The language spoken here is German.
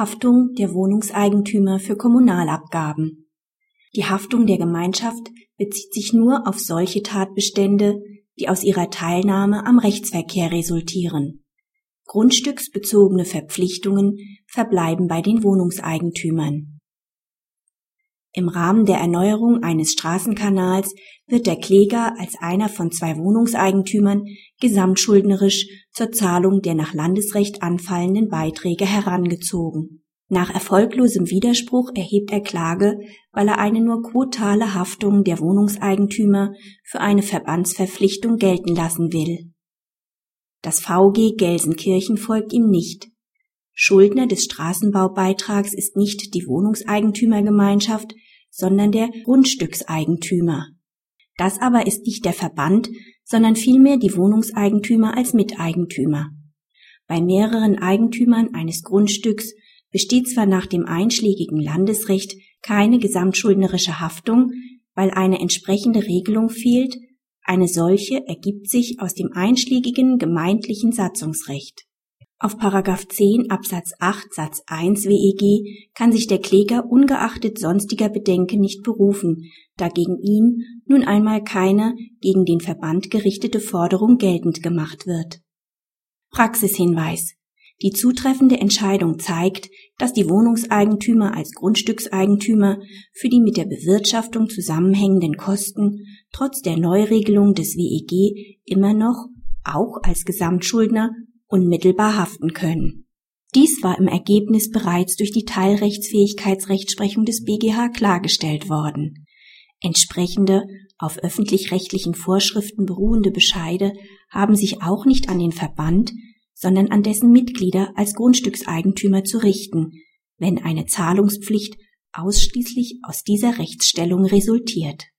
Haftung der Wohnungseigentümer für Kommunalabgaben. Die Haftung der Gemeinschaft bezieht sich nur auf solche Tatbestände, die aus ihrer Teilnahme am Rechtsverkehr resultieren. Grundstücksbezogene Verpflichtungen verbleiben bei den Wohnungseigentümern. Im Rahmen der Erneuerung eines Straßenkanals wird der Kläger als einer von zwei Wohnungseigentümern gesamtschuldnerisch zur Zahlung der nach Landesrecht anfallenden Beiträge herangezogen. Nach erfolglosem Widerspruch erhebt er Klage, weil er eine nur quotale Haftung der Wohnungseigentümer für eine Verbandsverpflichtung gelten lassen will. Das VG Gelsenkirchen folgt ihm nicht. Schuldner des Straßenbaubeitrags ist nicht die Wohnungseigentümergemeinschaft, sondern der Grundstückseigentümer. Das aber ist nicht der Verband, sondern vielmehr die Wohnungseigentümer als Miteigentümer. Bei mehreren Eigentümern eines Grundstücks besteht zwar nach dem einschlägigen Landesrecht keine gesamtschuldnerische Haftung, weil eine entsprechende Regelung fehlt, eine solche ergibt sich aus dem einschlägigen gemeindlichen Satzungsrecht. Auf § 10 Absatz 8 Satz 1 WEG kann sich der Kläger ungeachtet sonstiger Bedenken nicht berufen, da gegen ihn nun einmal keine gegen den Verband gerichtete Forderung geltend gemacht wird. Praxishinweis Die zutreffende Entscheidung zeigt, dass die Wohnungseigentümer als Grundstückseigentümer für die mit der Bewirtschaftung zusammenhängenden Kosten trotz der Neuregelung des WEG immer noch auch als Gesamtschuldner unmittelbar haften können. Dies war im Ergebnis bereits durch die Teilrechtsfähigkeitsrechtsprechung des BGH klargestellt worden. Entsprechende auf öffentlich-rechtlichen Vorschriften beruhende Bescheide haben sich auch nicht an den Verband, sondern an dessen Mitglieder als Grundstückseigentümer zu richten, wenn eine Zahlungspflicht ausschließlich aus dieser Rechtsstellung resultiert